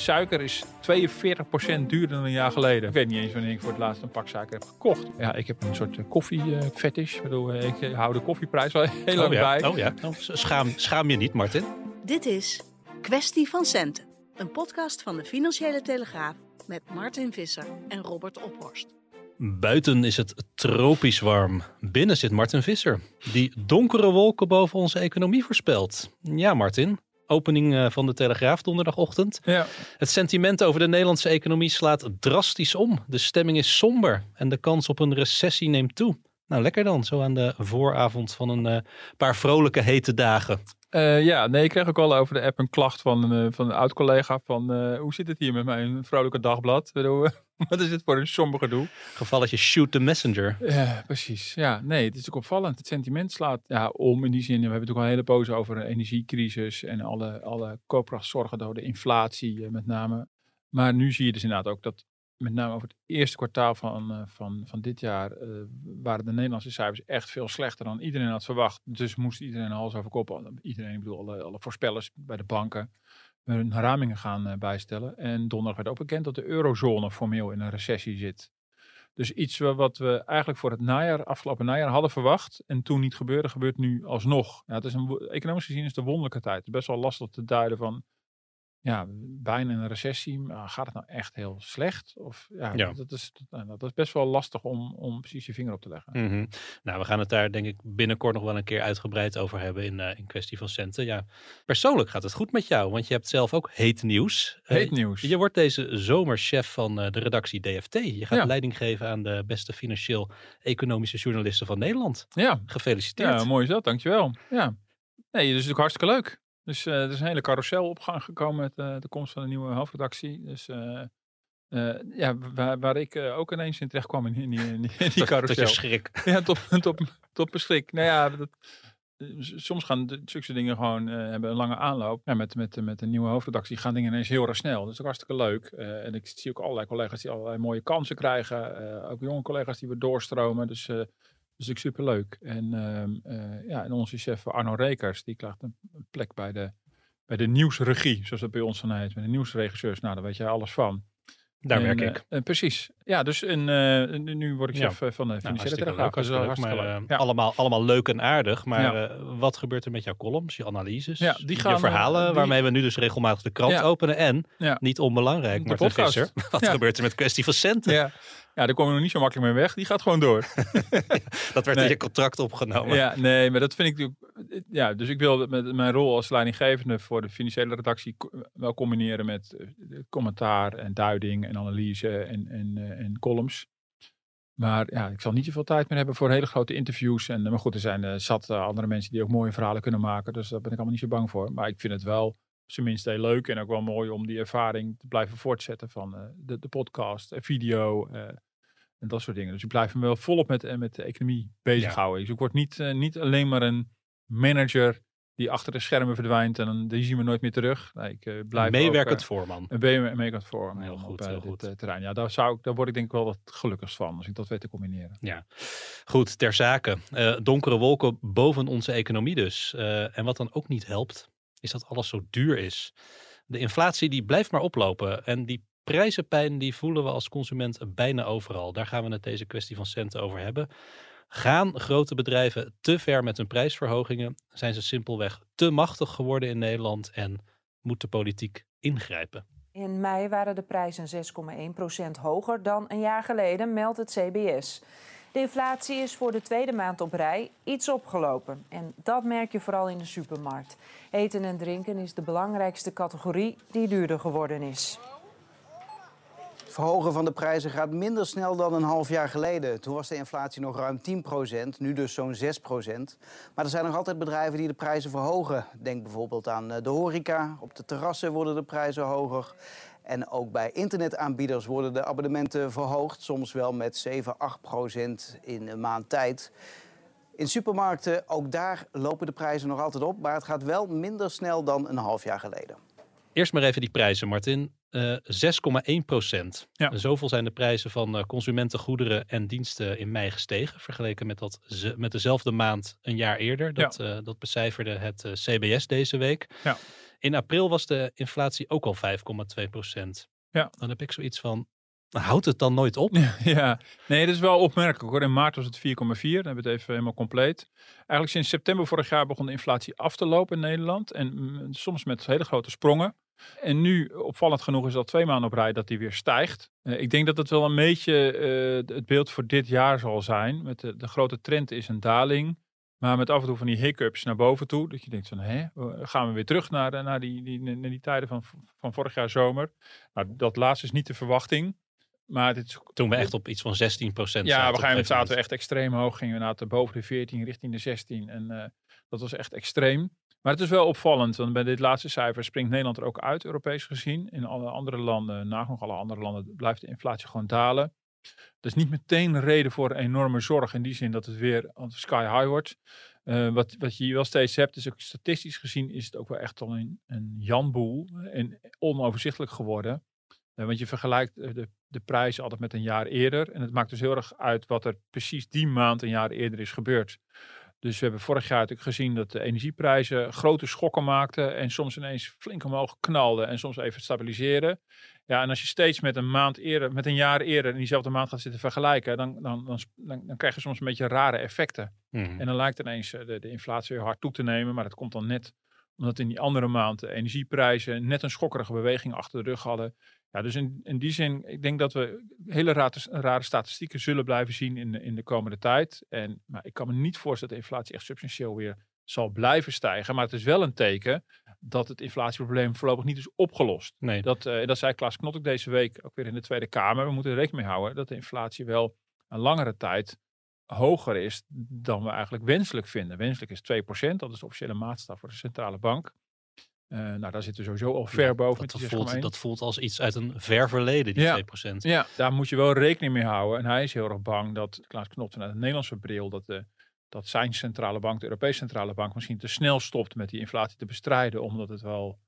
Suiker is 42% duurder dan een jaar geleden. Ik weet niet eens wanneer ik voor het laatst een pak suiker heb gekocht. Ja, ik heb een soort koffie-fetish. ik bedoel, ik eh, hou de koffieprijs wel heel lang oh ja. bij. Oh ja, oh, schaam, schaam je niet, Martin. Dit is Kwestie van Centen. Een podcast van de Financiële Telegraaf met Martin Visser en Robert Ophorst. Buiten is het tropisch warm. Binnen zit Martin Visser, die donkere wolken boven onze economie voorspelt. Ja, Martin. Opening eh, van de Telegraaf donderdagochtend. Ja. Het sentiment over de Nederlandse economie slaat drastisch om. De stemming is somber en de kans op een recessie neemt toe. Nou, lekker dan, zo aan de vooravond van een uh, paar vrolijke hete dagen. Uh, ja, nee, ik kreeg ook al over de app een klacht van, uh, van een oud-collega van hoe zit het hier met mijn vrolijke dagblad? Wat is dit voor een somber gedoe? Gevalletje shoot the messenger. Ja, precies. Ja, nee, het is ook opvallend. Het sentiment slaat ja, om in die zin. We hebben natuurlijk al een hele poos over een energiecrisis en alle, alle koopkrachtzorgen door de inflatie met name. Maar nu zie je dus inderdaad ook dat met name over het eerste kwartaal van, uh, van, van dit jaar uh, waren de Nederlandse cijfers echt veel slechter dan iedereen had verwacht. Dus moest iedereen hals over kop, iedereen, ik bedoel alle, alle voorspellers bij de banken, hun ramingen gaan uh, bijstellen. En donderdag werd ook bekend dat de eurozone formeel in een recessie zit. Dus iets wat we eigenlijk voor het najaar, afgelopen najaar hadden verwacht en toen niet gebeurde, gebeurt nu alsnog. Ja, het is een, economisch gezien is het een wonderlijke tijd. Het is best wel lastig te duiden van ja, bijna een recessie. Maar gaat het nou echt heel slecht? Of, ja, ja. Dat, is, dat is best wel lastig om, om precies je vinger op te leggen. Mm -hmm. Nou, we gaan het daar denk ik binnenkort nog wel een keer uitgebreid over hebben in, uh, in kwestie van centen. Ja, persoonlijk gaat het goed met jou, want je hebt zelf ook heet nieuws. Heet nieuws. Uh, je wordt deze zomer chef van uh, de redactie DFT. Je gaat ja. leiding geven aan de beste financieel-economische journalisten van Nederland. Ja. Gefeliciteerd. Ja, mooi is dat. Dankjewel. Ja. Nee, dat is natuurlijk hartstikke leuk. Dus uh, er is een hele carousel op gang gekomen met uh, de komst van de nieuwe hoofdredactie. Dus uh, ja, waar, waar ik ook ineens in terecht kwam in, in die, in die, in die carousel. Tot je schrik. Ja, tot, tot, tot beschrik. Nou ja, dat, soms gaan zulke dingen gewoon hebben een lange aanloop. Ja, met, met, met de nieuwe hoofdredactie gaan dingen ineens heel erg snel. Dat is ook hartstikke leuk. en ik zie ook allerlei collega's die allerlei mooie kansen krijgen. ook jonge collega's die weer doorstromen. Dus dus ik superleuk. En uh, uh, ja, en onze chef Arno Rekers, die krijgt een plek bij de, bij de nieuwsregie, zoals dat bij ons van heet. Met de nieuwsregisseurs, nou daar weet jij alles van. Daar en, merk ik. Uh, precies. Ja, dus en, uh, nu word ik chef ja. van de financiële nou, telegraaf. Leuk, leuk, maar, leuk. Ja. allemaal, allemaal leuk en aardig. Maar ja. wat gebeurt er met jouw columns, je analyses, ja, die gaan, je verhalen, die... waarmee we nu dus regelmatig de krant openen. En, niet onbelangrijk, maar Visser, wat gebeurt er met kwestie van centen? Ja. Daar komen we nog niet zo makkelijk mee weg. Die gaat gewoon door. dat werd nee. in je contract opgenomen. Ja, nee, maar dat vind ik. Ja, dus ik wil met mijn rol als leidinggevende voor de financiële redactie wel combineren met commentaar en duiding en analyse en, en, en columns. Maar ja, ik zal niet zoveel tijd meer hebben voor hele grote interviews. En, maar goed, er zijn uh, zat uh, andere mensen die ook mooie verhalen kunnen maken. Dus daar ben ik allemaal niet zo bang voor. Maar ik vind het wel tenminste heel leuk en ook wel mooi om die ervaring te blijven voortzetten van uh, de, de podcast, video uh, en dat soort dingen. Dus ik blijf me wel volop met, met de economie bezighouden. Ja. Dus ik word niet, uh, niet alleen maar een manager die achter de schermen verdwijnt en dan die zien we nooit meer terug. Nee, ik blijf meewerkend voorman. Een meewerkend voorman. Heel goed, op, heel goed. Dit, terrein. Ja, daar, zou ik, daar word ik denk ik wel wat gelukkigst van als ik dat weet te combineren. Ja, goed, ter zake. donkere wolken boven onze economie dus. en wat dan ook niet helpt, is dat alles zo duur is. De inflatie die blijft maar oplopen en die prijzenpijn die voelen we als consument bijna overal. Daar gaan we het deze kwestie van centen over hebben. Gaan grote bedrijven te ver met hun prijsverhogingen? Zijn ze simpelweg te machtig geworden in Nederland en moet de politiek ingrijpen? In mei waren de prijzen 6,1% hoger dan een jaar geleden, meldt het CBS. De inflatie is voor de tweede maand op rij iets opgelopen. En dat merk je vooral in de supermarkt. Eten en drinken is de belangrijkste categorie die duurder geworden is. Het verhogen van de prijzen gaat minder snel dan een half jaar geleden. Toen was de inflatie nog ruim 10% nu dus zo'n 6% Maar er zijn nog altijd bedrijven die de prijzen verhogen. Denk bijvoorbeeld aan eh, de horeca. Op de terrassen worden de prijzen hoger. En ook bij internetaanbieders worden de abonnementen verhoogd. Soms wel met 7, 8 procent in een maand tijd. In supermarkten, ook daar lopen de prijzen nog altijd op. Maar het gaat wel minder snel dan een half jaar geleden. Eerst maar even die prijzen, Martin. Uh, eh, 6,1 procent. Ja. Zoveel zijn de prijzen van uh, consumentengoederen en diensten in mei gestegen. Vergeleken met, dat, met dezelfde maand een jaar eerder. Dat, ja. uh, dat becijferde het CBS deze week. Ja. In april was de inflatie ook al 5,2 procent. Ja. Dan heb ik zoiets van, houdt het dan nooit op? Ja, nee, dat is wel opmerkelijk hoor. In maart was het 4,4. Dan hebben we het even helemaal compleet. Eigenlijk sinds september vorig jaar begon de inflatie af te lopen in Nederland. En mm, soms met hele grote sprongen. En nu, opvallend genoeg, is al twee maanden op rij dat die weer stijgt. Uh, ik denk dat het wel een beetje uh, het beeld voor dit jaar zal zijn. Met de, de grote trend is een daling. Maar met af en toe van die hiccups naar boven toe. Dat je denkt van, hè, gaan we weer terug naar, naar, die, die, naar die tijden van, van vorig jaar zomer. Nou, dat laatste is niet de verwachting. Maar dit Toen we echt op iets van 16 procent Ja, op een gegeven moment zaten we echt extreem hoog. Gingen we naar boven de 14, richting de 16. En uh, dat was echt extreem. Maar het is wel opvallend, want bij dit laatste cijfer springt Nederland er ook uit, Europees gezien. In alle andere landen, nagenoeg alle andere landen, blijft de inflatie gewoon dalen. Dat is niet meteen een reden voor enorme zorg in die zin dat het weer sky high wordt. Uh, wat, wat je wel steeds hebt, is ook statistisch gezien is het ook wel echt al een, een janboel en onoverzichtelijk geworden. Uh, want je vergelijkt de, de prijzen altijd met een jaar eerder. En het maakt dus heel erg uit wat er precies die maand een jaar eerder is gebeurd. Dus we hebben vorig jaar natuurlijk gezien dat de energieprijzen grote schokken maakten en soms ineens flink omhoog knalden en soms even stabiliseren. Ja, en als je steeds met een maand eerder, met een jaar eerder in diezelfde maand gaat zitten vergelijken, dan, dan, dan, dan, krijg je soms een beetje rare effecten. Mhm. En dan lijkt ineens de, de inflatie weer hard toe te nemen, maar dat komt dan net omdat in die andere maand de energieprijzen net een schokkerige beweging achter de rug hadden. Ja, dus in, in die zin, ik denk dat we hele rare, rare statistieken zullen blijven zien in de, in de komende tijd. En maar ik kan me niet voorstellen dat de inflatie echt substantieel weer zal blijven stijgen. Maar het is wel een teken dat het inflatieprobleem voorlopig niet is opgelost. Nee. Dat, uh, dat zei Klaas Knot ook deze week, ook weer in de Tweede Kamer. We moeten er rekening mee houden dat de inflatie wel een langere tijd hoger is dan we eigenlijk wenselijk vinden. Wenselijk is 2%, dat is de officiële maatstaf voor de centrale bank. Uh, nou, daar zitten we sowieso al ver Ja, boven. Dat, met die voelt, 6,1. dat voelt als iets uit een ver verleden, die Ja. 2%. Ja, daar moet je wel rekening mee houden. En hij is heel erg bang dat, Klaas Knot vanuit de Nederlandse bril, dat, de, dat zijn centrale bank, de Europese centrale bank, misschien te snel stopt met die inflatie te bestrijden. Omdat het wel,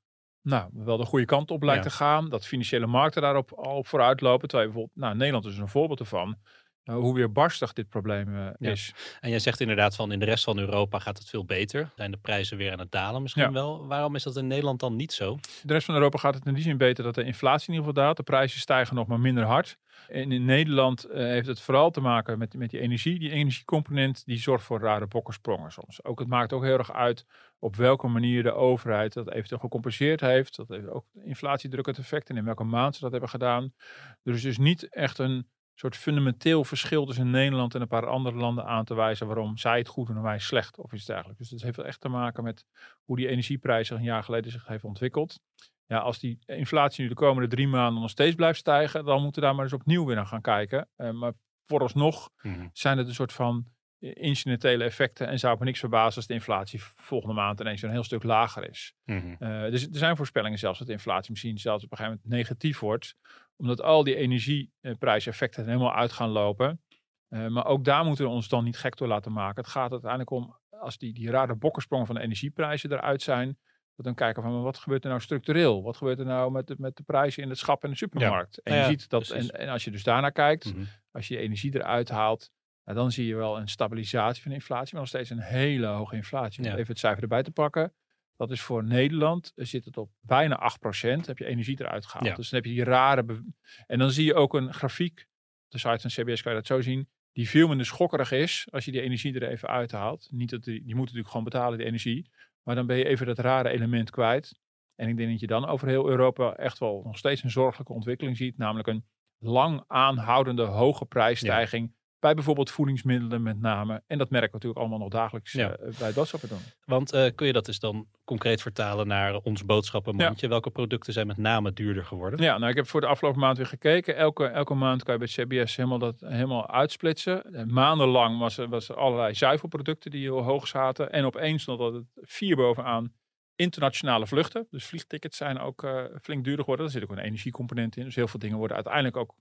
nou, wel de goede kant op lijkt Ja. te gaan. Dat financiële markten daarop al vooruit lopen. Terwijl bijvoorbeeld, nou, Nederland is een voorbeeld ervan. Uh, hoe weerbarstig dit probleem eh, Ja. is. En jij zegt inderdaad van in de rest van Europa gaat het veel beter. Zijn de prijzen weer aan het dalen misschien Ja. wel. Waarom is dat in Nederland dan niet zo? De rest van Europa gaat het in die zin beter dat de inflatie in ieder geval daalt. De prijzen stijgen nog maar minder hard. En in Nederland eh, heeft het vooral te maken met, met die energie. Die energiecomponent die zorgt voor rare bokkensprongen soms. Ook, het maakt ook heel erg uit op welke manier de overheid dat eventueel gecompenseerd heeft. Dat heeft ook inflatiedrukkend effect en in welke maand ze dat hebben gedaan. Er is dus niet echt een soort fundamenteel verschil tussen Nederland en een paar andere landen aan te wijzen waarom zij het goed doen en wij slecht of iets dergelijks. Dus het heeft wel echt te maken met hoe die energieprijs zich een jaar geleden zich heeft ontwikkeld. Ja, als die inflatie nu de komende drie maanden nog steeds blijft stijgen, dan moeten we daar maar eens opnieuw weer naar gaan kijken. Eh, maar vooralsnog zijn het een soort van incidentele effecten en zou me niks verbazen als de inflatie volgende maand ineens een heel stuk lager is. Uh, dus er zijn voorspellingen zelfs dat de inflatie misschien zelfs op een gegeven moment negatief wordt. Omdat al die energieprijseffecten er helemaal uit gaan lopen. Uh, maar ook daar moeten we ons dan niet gek door laten maken. Het gaat uiteindelijk om, als die, die rare bokkensprongen van de energieprijzen eruit zijn. Dat dan kijken van wat gebeurt er nou structureel? Wat gebeurt er nou met de, met de prijzen in het schap en de supermarkt? En, je Ja, ziet dat, en, en als je dus daarnaar kijkt, Mhm. als je energie eruit haalt, nou, dan zie je wel een stabilisatie van de inflatie, maar nog steeds een hele hoge inflatie. Om Ja. even het cijfer erbij te pakken. Dat is voor Nederland, eh, zit het op bijna 8%. Heb je energie eruit gehaald. Ja. Dus dan heb je die rare. En dan zie je ook een grafiek. De site van CBS kan je dat zo zien. Die veel minder schokkerig is als je die energie er even uithaalt. Niet dat die, die moet natuurlijk gewoon betalen, die energie. Maar dan ben je even dat rare element kwijt. En ik denk dat je dan over heel Europa echt wel nog steeds een zorgelijke ontwikkeling ziet. Namelijk een lang aanhoudende hoge prijsstijging bij bijvoorbeeld voedingsmiddelen met name. En dat merken we natuurlijk allemaal nog dagelijks Ja. eh, bij boodschappen doen. Want eh, kun je dat dus dan concreet vertalen naar ons boodschappenmandje? Welke producten zijn met name duurder geworden? Ja, nou ik heb voor de afgelopen maand weer gekeken. Elke, elke maand kan je bij CBS helemaal dat helemaal uitsplitsen. Eh, Maandenlang was er, was er allerlei zuivelproducten die heel hoog zaten. En opeens stond dat het vier bovenaan internationale vluchten. Dus vliegtickets zijn ook flink duurder geworden. Daar zit ook een energiecomponent in. Dus heel veel dingen worden uiteindelijk ook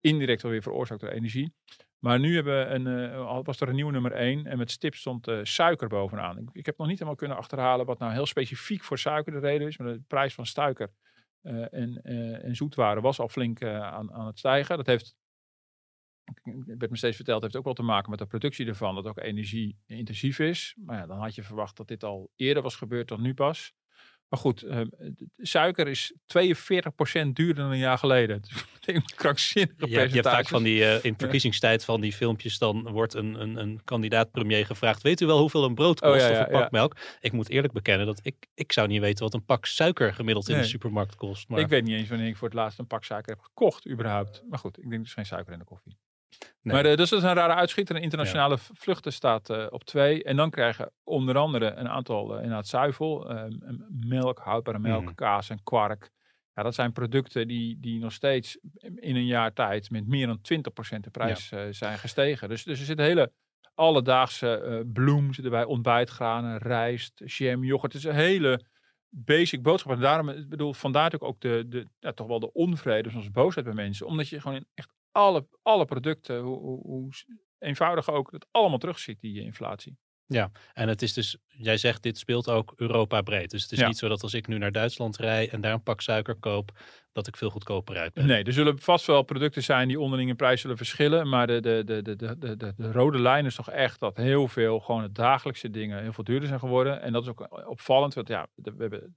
indirect alweer veroorzaakt door energie. Maar nu hebben we een, eh, was er een nieuwe nummer 1 en met stip stond eh, suiker bovenaan. Ik, heb nog niet helemaal kunnen achterhalen wat nou heel specifiek voor suiker de reden is. Maar de prijs van suiker eh, en, en zoetwaren was al flink aan, aan het stijgen. Dat heeft, werd me steeds verteld, heeft ook wel te maken met de productie ervan. Dat ook energie-intensief is. Maar ja, dan had je verwacht dat dit al eerder was gebeurd dan nu pas. Maar goed, eh, de suiker is 42% duurder dan een jaar geleden. Dus betekent krankzinnige Ja, je hebt vaak van die, eh, in verkiezingstijd van die filmpjes, dan wordt een, een, een kandidaat premier gevraagd, weet u wel hoeveel een brood Oh, kost ja, of een pak melk? Ik moet eerlijk bekennen dat ik, ik zou niet weten wat een pak suiker gemiddeld in de supermarkt kost. Maar Ik weet niet eens wanneer ik voor het laatst een pak suiker heb gekocht, überhaupt. Maar goed, ik denk dus geen suiker in de koffie. Nee. Maar eh, dus dat is een rare uitschieter. Een internationale vluchten staat eh, op twee. En dan krijgen onder andere een aantal uh, inderdaad zuivel, eh, melk, houdbare melk, Mm. kaas en kwark. Ja, dat zijn producten die, die nog steeds in een jaar tijd met meer dan 20% de prijs eh, zijn gestegen. Dus, dus er zit hele alledaagse eh bloem zit erbij, ontbijtgranen, rijst, jam, yoghurt. Het is een hele basic boodschap. En daarom, ik bedoel, vandaar natuurlijk ook de, de, ja, toch wel de onvrede, soms boosheid bij mensen. Omdat je gewoon in echt alle, alle producten, hoe, hoe, eenvoudig ook, het allemaal terugziet, die eh, inflatie. En het is dus, jij zegt dit speelt ook Europa breed. Dus het is Ja. niet zo dat als ik nu naar Duitsland rij en daar een pak suiker koop, dat ik veel goedkoper uit ben. Nee, er zullen vast wel producten zijn die onderling in prijs zullen verschillen. Maar de, de, de, de, de, de, de, de rode lijn is toch echt dat heel veel gewoon de dagelijkse dingen heel veel duurder zijn geworden. En dat is ook opvallend, want ja, we hebben,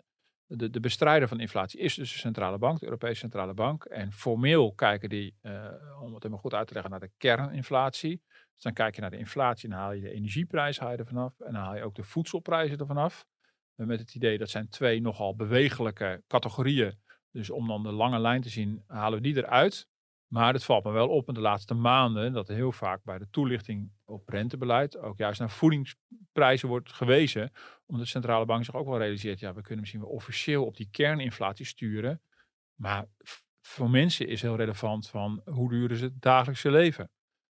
de, de bestrijder van inflatie is dus de centrale bank, de Europese centrale bank. En formeel kijken die, eh, om het helemaal goed uit te leggen, naar de kerninflatie. Dus dan kijk je naar de inflatie en dan haal je de energieprijs haal je er vanaf. En dan haal je ook de voedselprijzen er vanaf. En Met het idee dat zijn twee nogal bewegelijke categorieën. Dus om dan de lange lijn te zien, halen we die eruit. Maar het valt me wel op in de laatste maanden dat heel vaak bij de toelichting op rentebeleid ook juist naar voedingsprijzen wordt gewezen. Omdat de centrale bank zich ook wel realiseert, ja, we kunnen misschien wel officieel op die kerninflatie sturen. Maar voor mensen is heel relevant van hoe duur is het dagelijkse leven.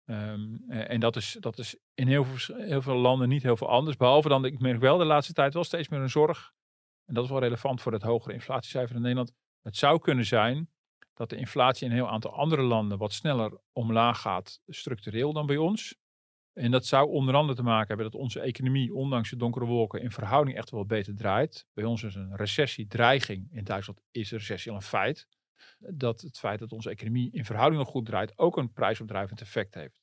Ehm, eh, en dat is, dat is in heel veel, heel veel landen niet heel veel anders. Behalve dan, ik merk wel de laatste tijd wel steeds meer een zorg. En dat is wel relevant voor het hogere inflatiecijfer in Nederland. Het zou kunnen zijn dat de inflatie in een heel aantal andere landen wat sneller omlaag gaat structureel dan bij ons. En dat zou onder andere te maken hebben dat onze economie, ondanks de donkere wolken, in verhouding echt wel beter draait. Bij ons is een recessiedreiging. In Duitsland is de recessie al een feit. Dat het feit dat onze economie in verhouding nog goed draait, ook een prijsopdrijvend effect heeft.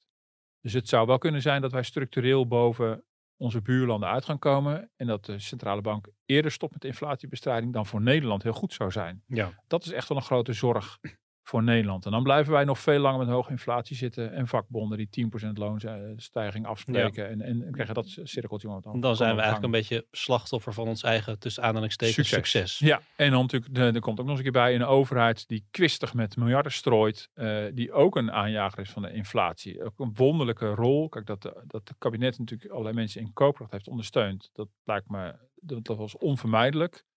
Dus het zou wel kunnen zijn dat wij structureel boven onze buurlanden uit gaan komen. En dat de centrale bank eerder stopt met inflatiebestrijding dan voor Nederland heel goed zou zijn. Ja. Dat is echt wel een grote zorg voor Nederland. En dan blijven wij nog veel langer met hoge inflatie zitten. En vakbonden die 10% loonstijging afspreken. En, en, en krijgen dat cirkeltje. het Dan zijn we eigenlijk een beetje slachtoffer van ons eigen, tussen aanhalingstekens, succes. Ja, en dan natuurlijk, de- er komt ook nog eens een keer bij een overheid die kwistig met miljarden strooit, eh, die ook een aanjager is van de inflatie. Ook een wonderlijke rol. Kijk, dat, de- dat de kabinet natuurlijk allerlei mensen in koopkracht heeft ondersteund, dat lijkt me, dat was onvermijdelijk.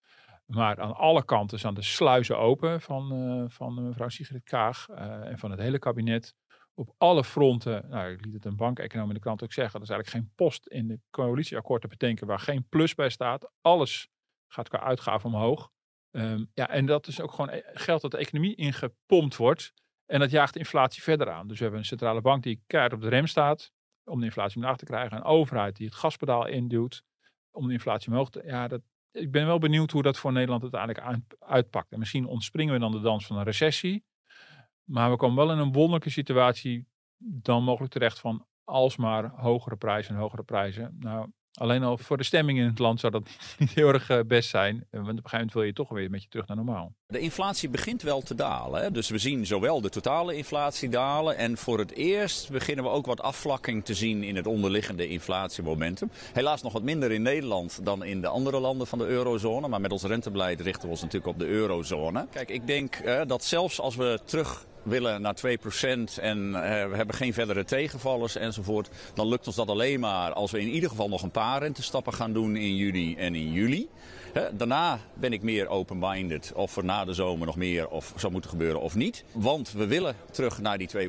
Maar aan alle kanten staan de sluizen open van, eh, van eh, mevrouw Sigrid Kaag eh, en van het hele kabinet. Op alle fronten, nou, ik liet het een bankeconoom in de krant ook zeggen, er is eigenlijk geen post in de coalitieakkoord te bedenken waar geen plus bij staat. Alles gaat qua uitgaven omhoog. Ehm, ja, en dat is ook gewoon e- geld dat de economie ingepompt wordt. En dat jaagt de inflatie verder aan. Dus we hebben een centrale bank die keihard op de rem staat om de inflatie omlaag te krijgen. Een overheid die het gaspedaal induwt om de inflatie omhoog te... Ja, dat, ik ben wel benieuwd hoe dat voor Nederland uiteindelijk uitpakt. En misschien ontspringen we dan de dans van een recessie. Maar we komen wel in een wonderlijke situatie dan mogelijk terecht van alsmaar hogere prijzen en hogere prijzen. Nou, alleen al voor de stemming in het land zou dat niet heel erg eh, best zijn. Eh, Want op een gegeven moment wil je toch weer een beetje terug naar normaal. De inflatie begint wel te dalen. Hè? Dus we zien zowel de totale inflatie dalen. En voor het eerst beginnen we ook wat afvlakking te zien in het onderliggende inflatiemomentum. Helaas nog wat minder in Nederland dan in de andere landen van de eurozone. Maar met ons rentebeleid richten we ons natuurlijk op de eurozone. Kijk, ik denk eh, dat zelfs als we terug willen naar 2% en eh, we hebben geen verdere tegenvallers enzovoort, dan lukt ons dat alleen maar als we in ieder geval nog een paar rentestappen gaan doen in juni en in juli. Daarna ben ik meer open-minded of er na de zomer nog meer of zou moeten gebeuren of niet. Want we willen terug naar die 2%.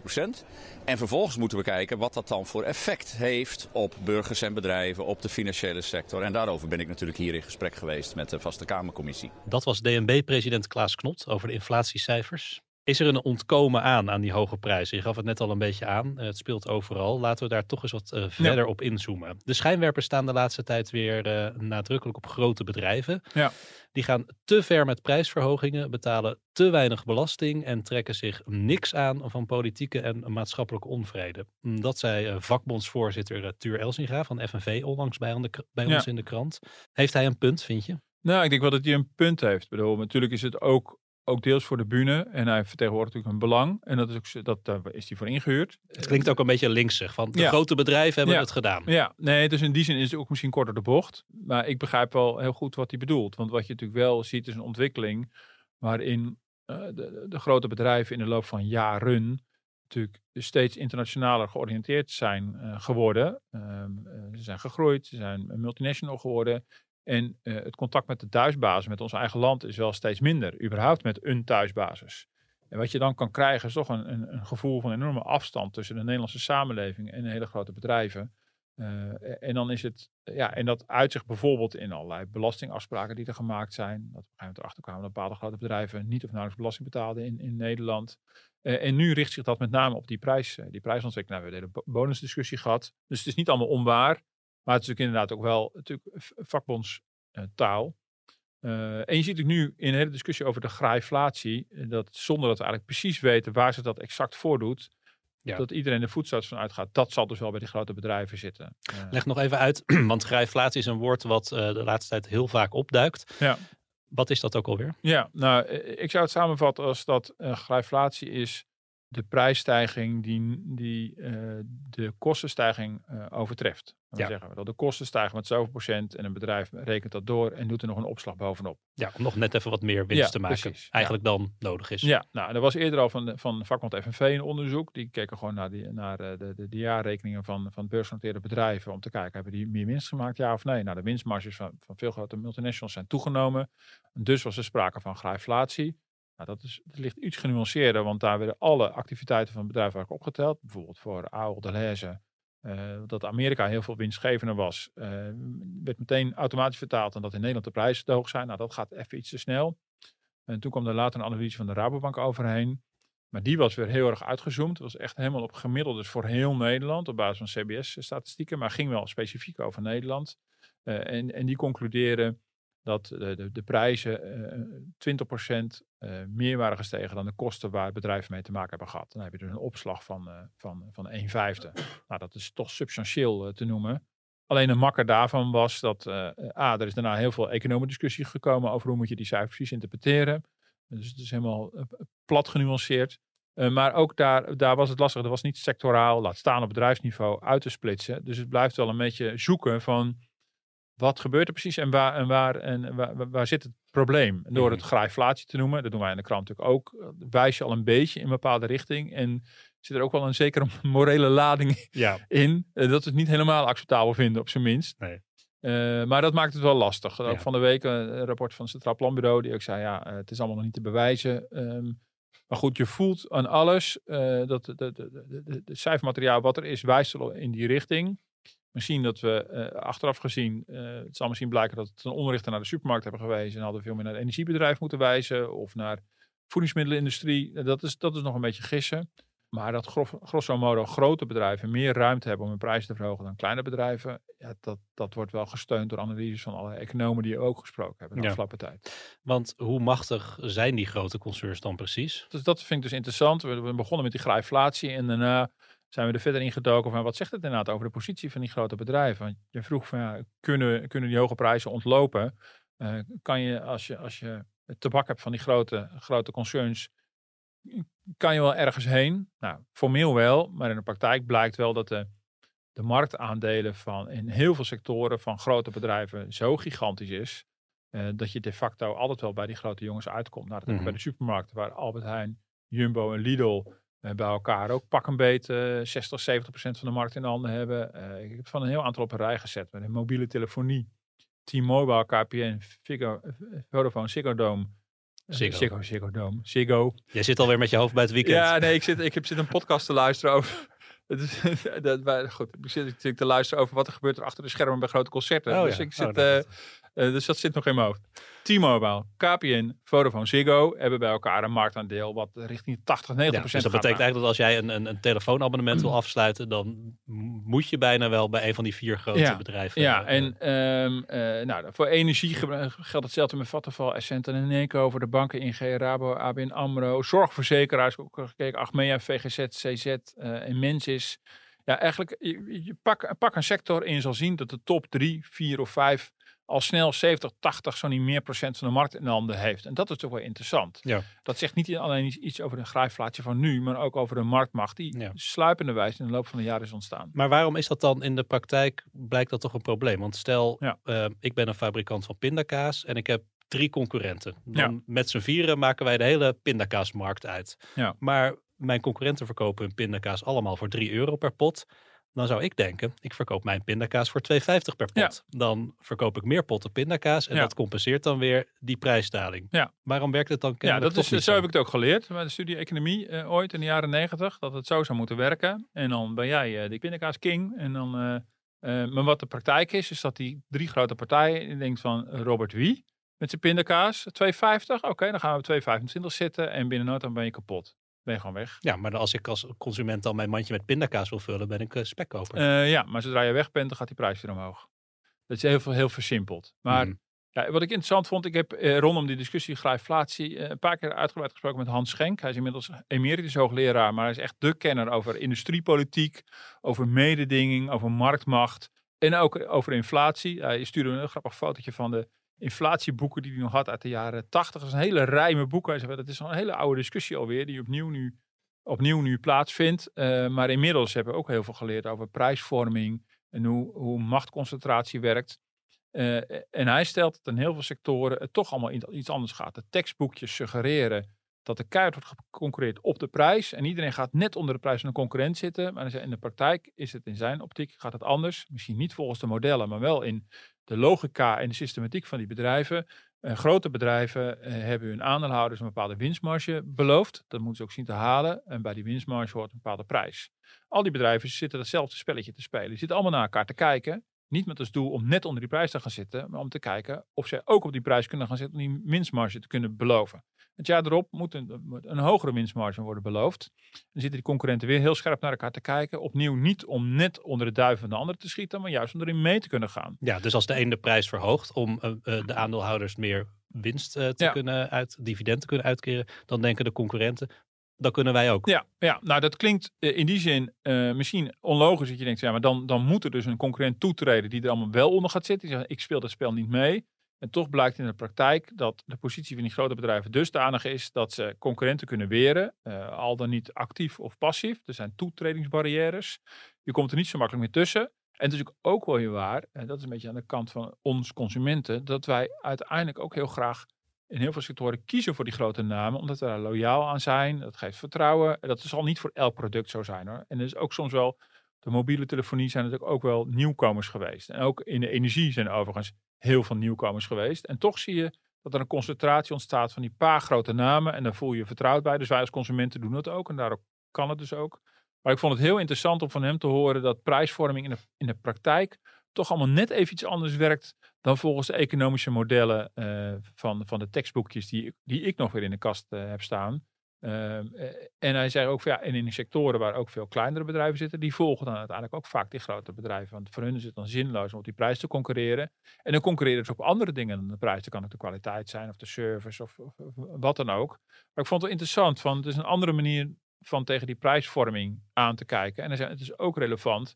En vervolgens moeten we kijken wat dat dan voor effect heeft op burgers en bedrijven, op de financiële sector. En daarover ben ik natuurlijk hier in gesprek geweest met de Vaste Kamercommissie. Dat was DNB-president Klaas Knot over de inflatiecijfers. Is er een ontkomen aan aan die hoge prijzen? Je gaf het net al een beetje aan. Eh, Het speelt overal. Laten we daar toch eens wat eh, verder op inzoomen. De schijnwerpers staan de laatste tijd weer eh, nadrukkelijk op grote bedrijven. Ja. Die gaan te ver met prijsverhogingen, betalen te weinig belasting en trekken zich niks aan van politieke en maatschappelijke onvrede. Mm, Dat zei vakbondsvoorzitter Tuur Elsinga van FNV onlangs bij, Ja. ons in de krant. Heeft hij een punt, vind je? Nou, ik denk wel dat hij een punt heeft. Ik bedoel, natuurlijk is het ook, ook deels voor de bühne. En hij vertegenwoordigt natuurlijk een belang. En dat is ook, dat, daar is hij voor ingehuurd. Het klinkt ook een beetje linksig, van de Ja. grote bedrijven hebben Ja. het gedaan. Ja, nee, dus in die zin is het ook misschien korter de bocht. Maar ik begrijp wel heel goed wat hij bedoelt. Want wat je natuurlijk wel ziet is een ontwikkeling waarin eh, de, de, grote bedrijven in de loop van jaren natuurlijk steeds internationaler georiënteerd zijn eh, geworden. Ehm, eh, ze zijn gegroeid, ze zijn multinational geworden. En eh, het contact met de thuisbasis, met ons eigen land, is wel steeds minder. Überhaupt met een thuisbasis. En wat je dan kan krijgen is toch een, een, een gevoel van enorme afstand tussen de Nederlandse samenleving en hele grote bedrijven. Eh, en dan is het, ja, en dat uitzicht bijvoorbeeld in allerlei belastingafspraken die er gemaakt zijn. Dat we erachter kwamen dat bepaalde grote bedrijven niet of nauwelijks belasting betaalden in, in Nederland. Eh, en nu richt zich dat met name op die, prijs, die prijsontwikkeling. Nou, we hebben de bonusdiscussie gehad. Dus het is niet allemaal onwaar. Maar het is natuurlijk inderdaad ook wel natuurlijk vakbondstaal. Eh, en je ziet ook nu in de hele discussie over de graaiflatie, eh, dat zonder dat we eigenlijk precies weten waar zich dat exact voordoet, Ja. dat iedereen de voetstoots van uitgaat. Dat zal dus wel bij die grote bedrijven zitten. Eh, Leg nog even uit, want grijflatie is een woord wat de laatste tijd heel vaak opduikt. Ja. Wat is dat ook alweer? Ja, nou, ik zou het samenvatten als dat uh, grijflatie is de prijsstijging die, die eh, de kostenstijging eh, overtreft. Dan Ja. zeggen we dat de kosten stijgen met zoveel procent en een bedrijf rekent dat door en doet er nog een opslag bovenop. Ja, om nog net even wat meer winst Ja, te maken. precies, ja. Eigenlijk dan nodig is. Ja, nou, er was eerder al van, van vakbond FNV een onderzoek. Die keken gewoon naar, die, naar eh, de, de, de jaarrekeningen van, van beursgenoteerde bedrijven. Om te kijken, hebben die meer winst gemaakt, ja of nee? Nou, de winstmarges van, van veel grote multinationals zijn toegenomen. Dus was er sprake van grijflatie. Nou, dat, is, dat ligt iets genuanceerder, want daar werden alle activiteiten van het bedrijf eigenlijk opgeteld. Bijvoorbeeld voor Ahold Delhaize, eh, dat Amerika heel veel winstgevender was, eh, werd meteen automatisch vertaald en dat in Nederland de prijzen te hoog zijn. Nou, dat gaat even iets te snel. En toen kwam er later een analyse van de Rabobank overheen. Maar die was weer heel erg uitgezoomd. Het was echt helemaal op gemiddeld, dus voor heel Nederland, op basis van CBS-statistieken, maar ging wel specifiek over Nederland. Eh, en, en die concluderen dat de, de, de prijzen eh 20% eh, meer waren gestegen dan de kosten waar bedrijven mee te maken hebben gehad. Dan heb je dus een opslag van, eh, van, van 1 vijfde. Nou, dat is toch substantieel eh, te noemen. Alleen een makker daarvan was dat, eh, A, er is daarna heel veel economische discussie gekomen over hoe moet je die cijfers precies interpreteren. Dus het is helemaal eh, plat genuanceerd. Uh, maar ook daar, daar was het lastig. Er was niet sectoraal, laat staan op bedrijfsniveau, uit te splitsen. Dus het blijft wel een beetje zoeken van wat gebeurt er precies en waar, en waar, en waar, waar, zit het probleem. En door Mhm. het grijflatie te noemen, dat doen wij in de krant natuurlijk ook, eh, wijs je al een beetje in een bepaalde richting. En zit er ook wel een zekere morele lading Ja. in. eh, dat we het niet helemaal acceptabel vinden, op zijn minst. Nee. Uh, maar dat maakt het wel lastig. Ook Ja. van de week een rapport van het Centraal Planbureau die ook zei, ja, uh, het is allemaal nog niet te bewijzen. Um, maar goed, je voelt aan alles uh, dat de cijfermateriaal wat er is, wijst in die richting. Misschien dat we uh, achteraf gezien, het zal misschien blijken dat het een onrichter naar de supermarkt hebben gewezen en hadden we veel meer naar het energiebedrijf moeten wijzen of naar voedingsmiddelenindustrie. Dat is, dat is nog een beetje gissen. Maar dat grof, grosso modo grote bedrijven meer ruimte hebben om hun prijzen te verhogen dan kleine bedrijven, ja, dat, dat wordt wel gesteund door analyses van alle economen die ook gesproken hebben de Ja. afgelopen tijd. Want hoe machtig zijn die grote concerns dan precies? Dus dat vind ik dus interessant. We, we begonnen met die grijflatie en daarna zijn we er verder in gedoken van wat zegt het inderdaad over de positie van die grote bedrijven. Want je vroeg van ja, kunnen, kunnen die hoge prijzen ontlopen? Uh, kan je als je, als je het tabak hebt van die grote, grote concerns, kan je wel ergens heen? Nou, formeel wel, maar in de praktijk blijkt wel dat de, de marktaandelen van in heel veel sectoren van grote bedrijven zo gigantisch is. Uh, dat je de facto altijd wel bij die grote jongens uitkomt. Nou, dat mm -hmm. bij de supermarkten waar Albert Heijn, Jumbo en Lidl eh, bij elkaar ook pak een beet eh, 60, 70 procent van de markt in de handen hebben. Eh, ik heb van een heel aantal op een rij gezet. Met een mobiele telefonie, T-Mobile, KPN, Figo, eh, Vodafone, Ziggo Dome. eh, Ziggo. Ziggo, Ziggo Dome. Ziggo. Jij zit alweer met je hoofd bij het weekend. Ja, nee, ik zit, ik heb zit een podcast te luisteren over. Het is, dat, maar goed, ik zit, zit te luisteren over wat er gebeurt er achter de schermen bij grote concerten. Oh dus ja. ik Oh, zit, dat eh, dus dat zit nog in mijn hoofd. T-Mobile, KPN, Vodafone, Ziggo hebben bij elkaar een marktaandeel wat richting 80, 90 Ja, dus dat betekent eigenlijk dat als jij een, een, een telefoonabonnement wil afsluiten, dan moet je bijna wel bij een van die vier grote Ja, bedrijven. Ja, eh, en ehm, eh, nou, voor energie geldt hetzelfde met Vattenfall, Essent en Eneco. Voor de banken ING, Rabo, ABN AMRO. Zorgverzekeraars, ook gekeken, Achmea, VGZ, CZ en Mensis. Ja, eigenlijk, je, je pak, pak een sector en je zal zien dat de top drie, vier of vijf al snel 70, 80, zo niet meer procent van de markt in de handen heeft. En dat is toch wel interessant. Ja. Dat zegt niet alleen iets- over de grijflaatje van nu, maar ook over de marktmacht die Ja. sluipende wijze in de loop van de jaren is ontstaan. Maar waarom is dat dan in de praktijk, blijkt dat toch een probleem? Want stel, Ja. eh, ik ben een fabrikant van pindakaas en ik heb drie concurrenten. Dan Ja. met z'n vieren maken wij de hele pindakaasmarkt uit. Ja. Maar mijn concurrenten verkopen hun pindakaas allemaal voor 3 euro per pot. Dan zou ik denken, ik verkoop mijn pindakaas voor 2,50 per pot. Dan verkoop ik meer potten pindakaas en Ja. dat compenseert dan weer die prijsdaling. Ja. Waarom werkt het dan Ja, dat is, zo heb ik het ook geleerd bij de studie economie eh, ooit in de jaren negentig. Dat het zo zou moeten werken. En dan ben jij eh, de pindakaas king. En dan, eh, eh, maar wat de praktijk is, is dat die drie grote partijen, je denkt van eh, Robert Wie met zijn pindakaas, 2,50. Oké, dan gaan we 2,25 zitten en binnen no time ben je kapot. Ben je gewoon weg. Ja, maar als ik als consument dan mijn mandje met pindakaas wil vullen, ben ik eh, spekkoper. Eh, ja, maar zodra je weg bent, dan gaat die prijs weer omhoog. Dat is heel, heel versimpeld. Maar Mhm. ja, wat ik interessant vond, ik heb eh, rondom die discussie grijflatie eh, een paar keer uitgebreid gesproken met Hans Schenk. Hij is inmiddels emeritus hoogleraar, maar hij is echt de kenner over industriepolitiek, over mededinging, over marktmacht en ook over inflatie. Hij stuurde een grappig fotootje van de inflatieboeken die hij nog had uit de jaren 80. Dat is een hele rij met boeken. Hij zei, dat is een hele oude discussie alweer, die opnieuw nu, opnieuw nu plaatsvindt. Eh, maar inmiddels hebben we ook heel veel geleerd over prijsvorming en hoe, hoe machtconcentratie werkt. Eh, en hij stelt dat in heel veel sectoren het toch allemaal iets anders gaat. De tekstboekjes suggereren dat de keihard wordt geconcureerd op de prijs. En iedereen gaat net onder de prijs van een concurrent zitten. Maar in de praktijk is het in zijn optiek gaat het anders. Misschien niet volgens de modellen, maar wel in de logica en de systematiek van die bedrijven. Eh, grote bedrijven eh, hebben hun aandeelhouders een bepaalde winstmarge beloofd. Dat moeten ze ook zien te halen. En bij die winstmarge hoort een bepaalde prijs. Al die bedrijven zitten hetzelfde spelletje te spelen. Die zitten allemaal naar elkaar te kijken. Niet met als doel om net onder die prijs te gaan zitten, maar om te kijken of zij ook op die prijs kunnen gaan zitten om die winstmarge te kunnen beloven. Het jaar erop moet een, hogere winstmarge worden beloofd. Dan zitten die concurrenten weer heel scherp naar elkaar te kijken. Opnieuw niet om net onder de duiven van de andere te schieten, maar juist om erin mee te kunnen gaan. Ja, dus als de een de prijs verhoogt om eh, eh, de aandeelhouders meer winst eh, te Ja. kunnen uit, dividend te kunnen uitkeren, dan denken de concurrenten, dan kunnen wij ook. Ja, ja nou dat klinkt in die zin misschien onlogisch dat je denkt, ja, maar dan, dan moet er dus een concurrent toetreden die er allemaal wel onder gaat zitten. Die zegt, ik speel dat spel niet mee. En toch blijkt in de praktijk dat de positie van die grote bedrijven dusdanig is dat ze concurrenten kunnen weren, eh, al dan niet actief of passief. Er zijn toetredingsbarrières. Je komt er niet zo makkelijk meer tussen. En het is ook, ook wel heel waar, en dat is een beetje aan de kant van ons consumenten, dat wij uiteindelijk ook heel graag in heel veel sectoren kiezen voor die grote namen, omdat we daar loyaal aan zijn. Dat geeft vertrouwen. En dat zal niet voor elk product zo zijn hoor. En er is ook soms wel, de mobiele telefonie zijn natuurlijk ook wel nieuwkomers geweest. En ook in de energie zijn er overigens heel veel nieuwkomers geweest. En toch zie je dat er een concentratie ontstaat van die paar grote namen. En daar voel je je vertrouwd bij. Dus wij als consumenten doen dat ook. En daardoor kan het dus ook. Maar ik vond het heel interessant om van hem te horen dat prijsvorming in de, in de praktijk toch allemaal net even iets anders werkt dan volgens de economische modellen eh, van, van de tekstboekjes die, die ik nog weer in de kast eh, heb staan. Ehm, eh, en hij zei ook, ja, en in sectoren waar ook veel kleinere bedrijven zitten, die volgen dan uiteindelijk ook vaak die grote bedrijven. Want voor hun is het dan zinloos om op die prijs te concurreren. En dan concurreren ze op andere dingen dan de prijs. Dat kan ook de kwaliteit zijn of de service of, wat dan ook. Maar ik vond het wel interessant, van het is een andere manier van tegen die prijsvorming aan te kijken. En hij zei, het is ook relevant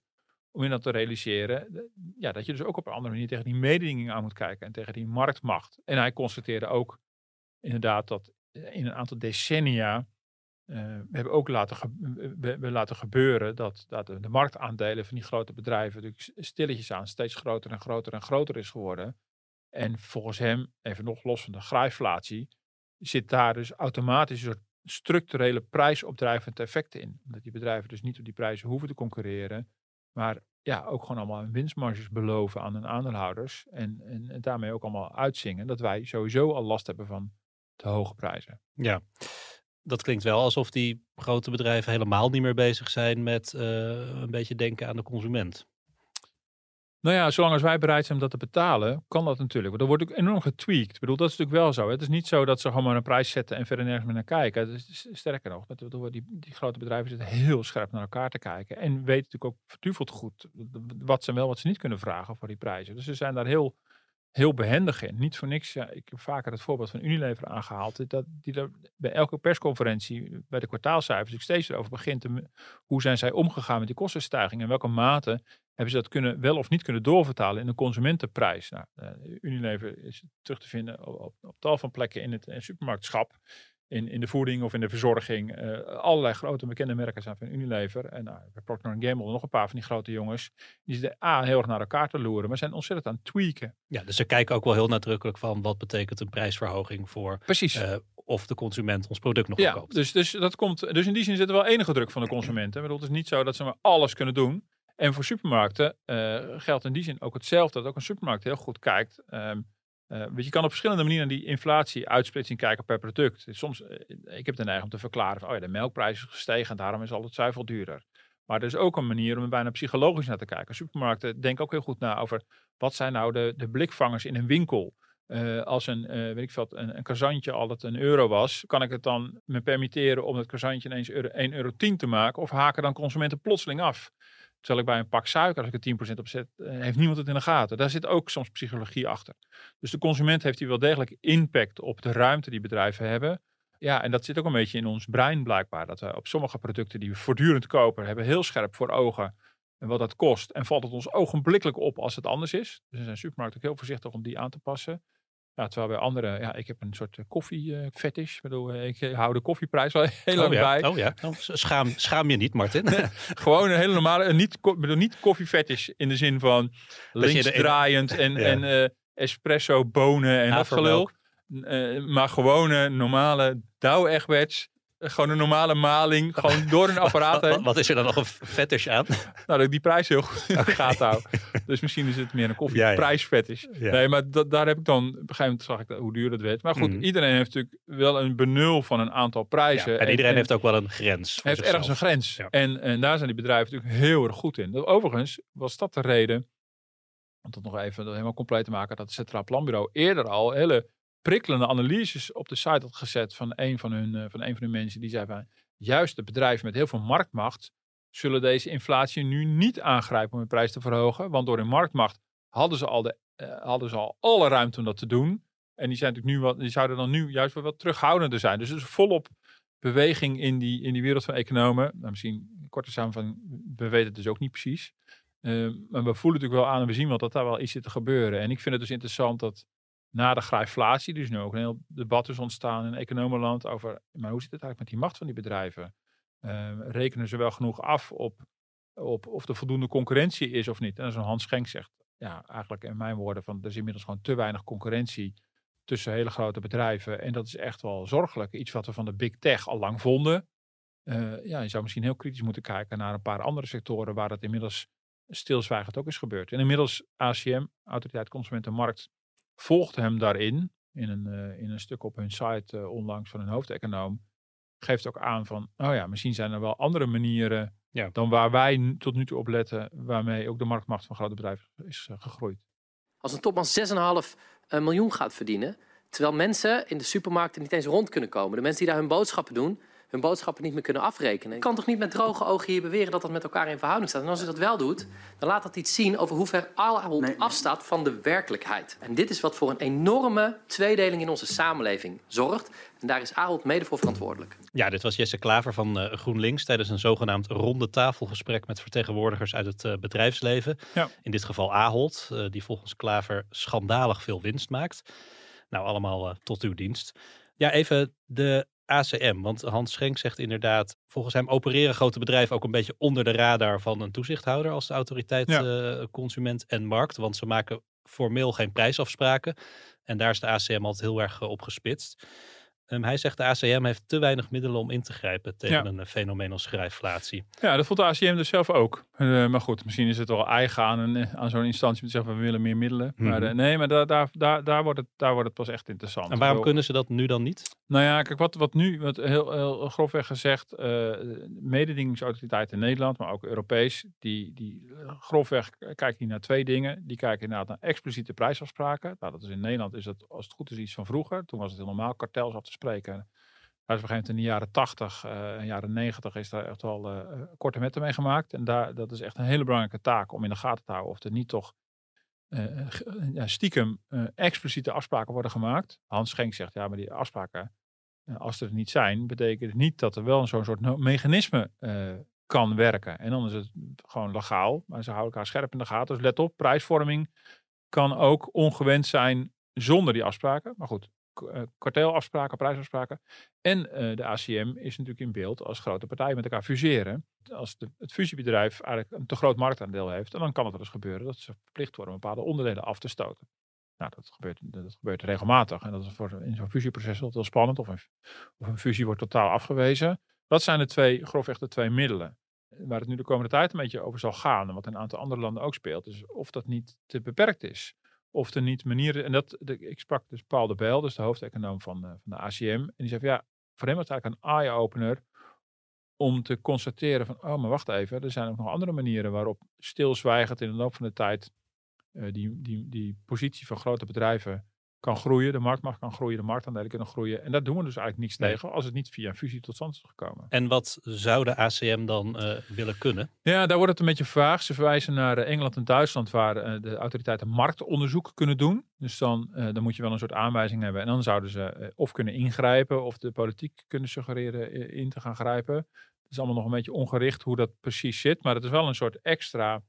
om in dat te realiseren, ja, dat je dus ook op een andere manier tegen die mededinging aan moet kijken en tegen die marktmacht. En hij constateerde ook inderdaad dat in een aantal decennia eh, we hebben ook laten, we, laten gebeuren dat, dat de, de marktaandelen van die grote bedrijven natuurlijk stilletjes aan steeds groter en groter en groter is geworden. En volgens hem, even nog los van de grijflatie, zit daar dus automatisch een soort structurele prijsopdrijvende effecten in. Omdat die bedrijven dus niet op die prijzen hoeven te concurreren. Maar ja, ook gewoon allemaal winstmarges beloven aan hun aandeelhouders. En, en, en daarmee ook allemaal uitzingen dat wij sowieso al last hebben van te hoge prijzen. Ja, dat klinkt wel alsof die grote bedrijven helemaal niet meer bezig zijn met uh, een beetje denken aan de consument. Nou ja, zolang als wij bereid zijn om dat te betalen, kan dat natuurlijk. Dan wordt ook enorm getweakt. Ik bedoel, dat is natuurlijk wel zo. Hè. Het is niet zo dat ze gewoon maar een prijs zetten en verder nergens meer naar kijken. Is, sterker nog, die, die grote bedrijven zitten heel scherp naar elkaar te kijken. En weten natuurlijk ook verduveld goed wat ze wel, wat ze niet kunnen vragen voor die prijzen. Dus ze zijn daar heel heel behendig in. Niet voor niks, ja, ik heb vaker het voorbeeld van Unilever aangehaald, dat die er bij elke persconferentie, bij de kwartaalcijfers, ik steeds erover begint, hoe zijn zij omgegaan met die kostenstijging en welke mate hebben ze dat kunnen, wel of niet kunnen doorvertalen in de consumentenprijs. Nou, uh, Unilever is terug te vinden op, op, tal van plekken in het, in het supermarktschap in, in de voeding of in de verzorging. Uh, allerlei grote bekende merken zijn van Unilever. En nou, bij Procter Gamble nog een paar van die grote jongens. Die zitten A, heel erg naar elkaar te loeren, maar zijn ontzettend aan het tweaken. Ja, dus ze kijken ook wel heel nadrukkelijk van wat betekent een prijsverhoging voor... Precies. Uh, of de consument ons product nog ja, koopt. Dus, dus, dat komt, dus in die zin zit er wel enige druk van de consument. Hè? Bedoel, het is niet zo dat ze maar alles kunnen doen. En voor supermarkten uh, geldt in die zin ook hetzelfde. Dat ook een supermarkt heel goed kijkt. Um, uh, je kan op verschillende manieren die inflatie-uitsplitsing kijken per product. Soms, uh, ik heb de neiging om te verklaren oh ja, de melkprijs is gestegen en daarom is al het zuivel duurder. Maar er is ook een manier om er bijna psychologisch naar te kijken. Supermarkten denken ook heel goed na over wat zijn nou de, de blikvangers in een winkel. Uh, als een, weet ik veel, een, een kazantje altijd een euro was, kan ik het dan me permitteren om het kazantje ineens 1,10 euro te maken? Of haken dan consumenten plotseling af? Terwijl ik bij een pak suiker, als ik er 10% op zet, eh, heeft niemand het in de gaten. Daar zit ook soms psychologie achter. Dus de consument heeft hier wel degelijk impact op de ruimte die bedrijven hebben. Ja, en dat zit ook een beetje in ons brein blijkbaar. Dat we op sommige producten die we voortdurend kopen, hebben heel scherp voor ogen en wat dat kost. En valt het ons ogenblikkelijk op als het anders is. Dus er zijn supermarkten ook heel voorzichtig om die aan te passen. Ja, terwijl bij anderen, ja, ik heb een soort koffie-fetish. ik bedoel, eh, ik hou de koffieprijs wel heel lang oh ja, bij. Oh ja, oh, schaam, schaam je niet, Martin. Gewoon een hele normale, niet, bedoel, niet koffie-fetish in de zin van linksdraaiend en, ja. en uh, espresso, bonen en dat gelul. Uh, maar gewone, normale Douwe Egberts gewoon een normale maling, gewoon door een apparaat heen. Wat is er dan nog een fetish aan? nou, dat ik die prijs heel goed in de gaten hou. Dus misschien is het meer een koffieprijsfetish. Ja, ja. Nee, maar dat, daar heb ik dan, op een gegeven moment zag ik hoe duur dat werd. Maar goed, mm. iedereen heeft natuurlijk wel een benul van een aantal prijzen. En, iedereen en, heeft ook wel een grens. Heeft zichzelf. ergens een grens. En, en daar zijn die bedrijven natuurlijk heel erg goed in. Overigens was dat de reden, om dat nog even helemaal compleet te maken, dat het Centraal Planbureau eerder al hele prikkelende analyses op de site had gezet van een van hun, uh, van een van hun mensen. Die zei van, juist de bedrijven met heel veel marktmacht zullen deze inflatie nu niet aangrijpen om hun prijs te verhogen. Want door hun marktmacht hadden ze al, de, uh, hadden ze al alle ruimte om dat te doen. En die, zijn natuurlijk nu wat, die zouden dan nu juist wel wat terughoudender zijn. Dus het is volop beweging in die, in die wereld van economen. Nou, misschien korte samenvatting, we weten het dus ook niet precies. Uh, maar we voelen natuurlijk wel aan en we zien wel dat daar wel iets zit te gebeuren. En ik vind het dus interessant dat na de grijflatie, dus nu ook een heel debat is ontstaan in economenland over, maar hoe zit het eigenlijk met die macht van die bedrijven? Uh, rekenen ze wel genoeg af op, op of er voldoende concurrentie is of niet? En zo'n Hans Schenk zegt, ja, eigenlijk in mijn woorden, van er is inmiddels gewoon te weinig concurrentie tussen hele grote bedrijven. En dat is echt wel zorgelijk. Iets wat we van de big tech al lang vonden. Uh, ja, je zou misschien heel kritisch moeten kijken naar een paar andere sectoren waar het inmiddels stilzwijgend ook is gebeurd. En inmiddels ACM, Autoriteit Consumentenmarkt, volgde hem daarin, in een, uh, in een stuk op hun site uh, onlangs van hun hoofdeconoom, geeft ook aan van, oh ja, misschien zijn er wel andere manieren ja. dan waar wij tot nu toe op letten, waarmee ook de marktmacht van grote bedrijven is uh, gegroeid. Als een topman 6,5 miljoen gaat verdienen, terwijl mensen in de supermarkten niet eens rond kunnen komen, de mensen die daar hun boodschappen doen, hun boodschappen niet meer kunnen afrekenen. Je kan toch niet met droge ogen hier beweren dat dat met elkaar in verhouding staat. En als je dat wel doet, dan laat dat iets zien over hoe ver Ahold nee, afstaat van de werkelijkheid. En dit is wat voor een enorme tweedeling in onze samenleving zorgt. En daar is Ahold mede voor verantwoordelijk. Ja, dit was Jesse Klaver van uh, GroenLinks tijdens een zogenaamd ronde tafelgesprek met vertegenwoordigers uit het uh, bedrijfsleven. Ja. In dit geval Ahold, uh, die volgens Klaver schandalig veel winst maakt. Nou, allemaal tot uw dienst. Ja, even de ACM. Want Hans Schenk zegt inderdaad, volgens hem opereren grote bedrijven ook een beetje onder de radar van een toezichthouder als de autoriteit ja. uh, consument en markt. Want ze maken formeel geen prijsafspraken. En daar is de ACM altijd heel erg uh, op gespitst. Ehm, hij zegt de ACM heeft te weinig middelen om in te grijpen tegen Ja. een uh, fenomenalschrijflatie. Ja, dat vond de ACM dus zelf ook. Uh, maar goed, misschien is het wel eigen aan, een, aan zo'n instantie om te zeggen we willen meer middelen. Mhm. Maar uh, nee, maar daar, daar, daar, daar, wordt het, daar wordt het pas echt interessant. En waarom kunnen ze dat nu dan niet? Nou ja, kijk, wat, wat nu, wat heel, heel grofweg gezegd, eh mededingingsautoriteiten in Nederland, maar ook Europees, die, die eh, grofweg kijken die naar twee dingen. Die kijken inderdaad naar expliciete prijsafspraken. Nou, dat is in Nederland is dat, als het goed is, iets van vroeger. Toen was het heel normaal kartels af te spreken. Maar op een gegeven moment in de jaren 80 en jaren 90 is daar echt wel eh, korte metten mee gemaakt. En daar, dat is echt een hele belangrijke taak om in de gaten te houden of er niet toch eh, stiekem eh, expliciete afspraken worden gemaakt. Hans Schenk zegt, ja, maar die afspraken, eh, als er niet zijn, betekent het niet dat er wel zo'n soort mechanisme eh, kan werken. En dan is het gewoon legaal, maar ze houden elkaar scherp in de gaten. Dus let op, prijsvorming kan ook ongewend zijn zonder die afspraken. Maar goed, eh, kartelafspraken, prijsafspraken. En eh, de ACM is natuurlijk in beeld als grote partijen met elkaar fuseren. Als de, het fusiebedrijf eigenlijk een te groot marktaandeel heeft, dan kan het wel eens gebeuren dat ze verplicht worden om bepaalde onderdelen af te stoten. Nou, dat gebeurt, dat gebeurt regelmatig. En dat is voor, in zo'n fusieproces altijd heel spannend. Of een, of een fusie wordt totaal afgewezen. Dat zijn de twee, grofweg de twee middelen. Waar het nu de komende tijd een beetje over zal gaan. En wat in een aantal andere landen ook speelt. Is of dat niet te beperkt is. Of er niet manieren. En dat, ik sprak dus Paul de Bijl, dus de hoofdeconoom van, eh, van de ACM. En die zei van ja, voor hem was het eigenlijk een eye-opener. Om te constateren van, oh maar wacht even. Er zijn ook nog andere manieren waarop stilzwijgend in de loop van de tijd. eh, die, die, die positie van grote bedrijven kan groeien. De marktmacht kan groeien, de marktaandelen kunnen groeien. En daar doen we dus eigenlijk niets Nee. tegen als het niet via een fusie tot stand is gekomen. En wat zou de ACM dan eh, willen kunnen? Ja, daar wordt het een beetje vaag. Ze verwijzen naar eh, Engeland en Duitsland, waar eh, de autoriteiten marktonderzoek kunnen doen. Dus dan, dan moet je wel een soort aanwijzing hebben. En dan zouden ze of kunnen ingrijpen, of de politiek kunnen suggereren in te gaan grijpen. Het is allemaal nog een beetje ongericht hoe dat precies zit. Maar het is wel een soort extra,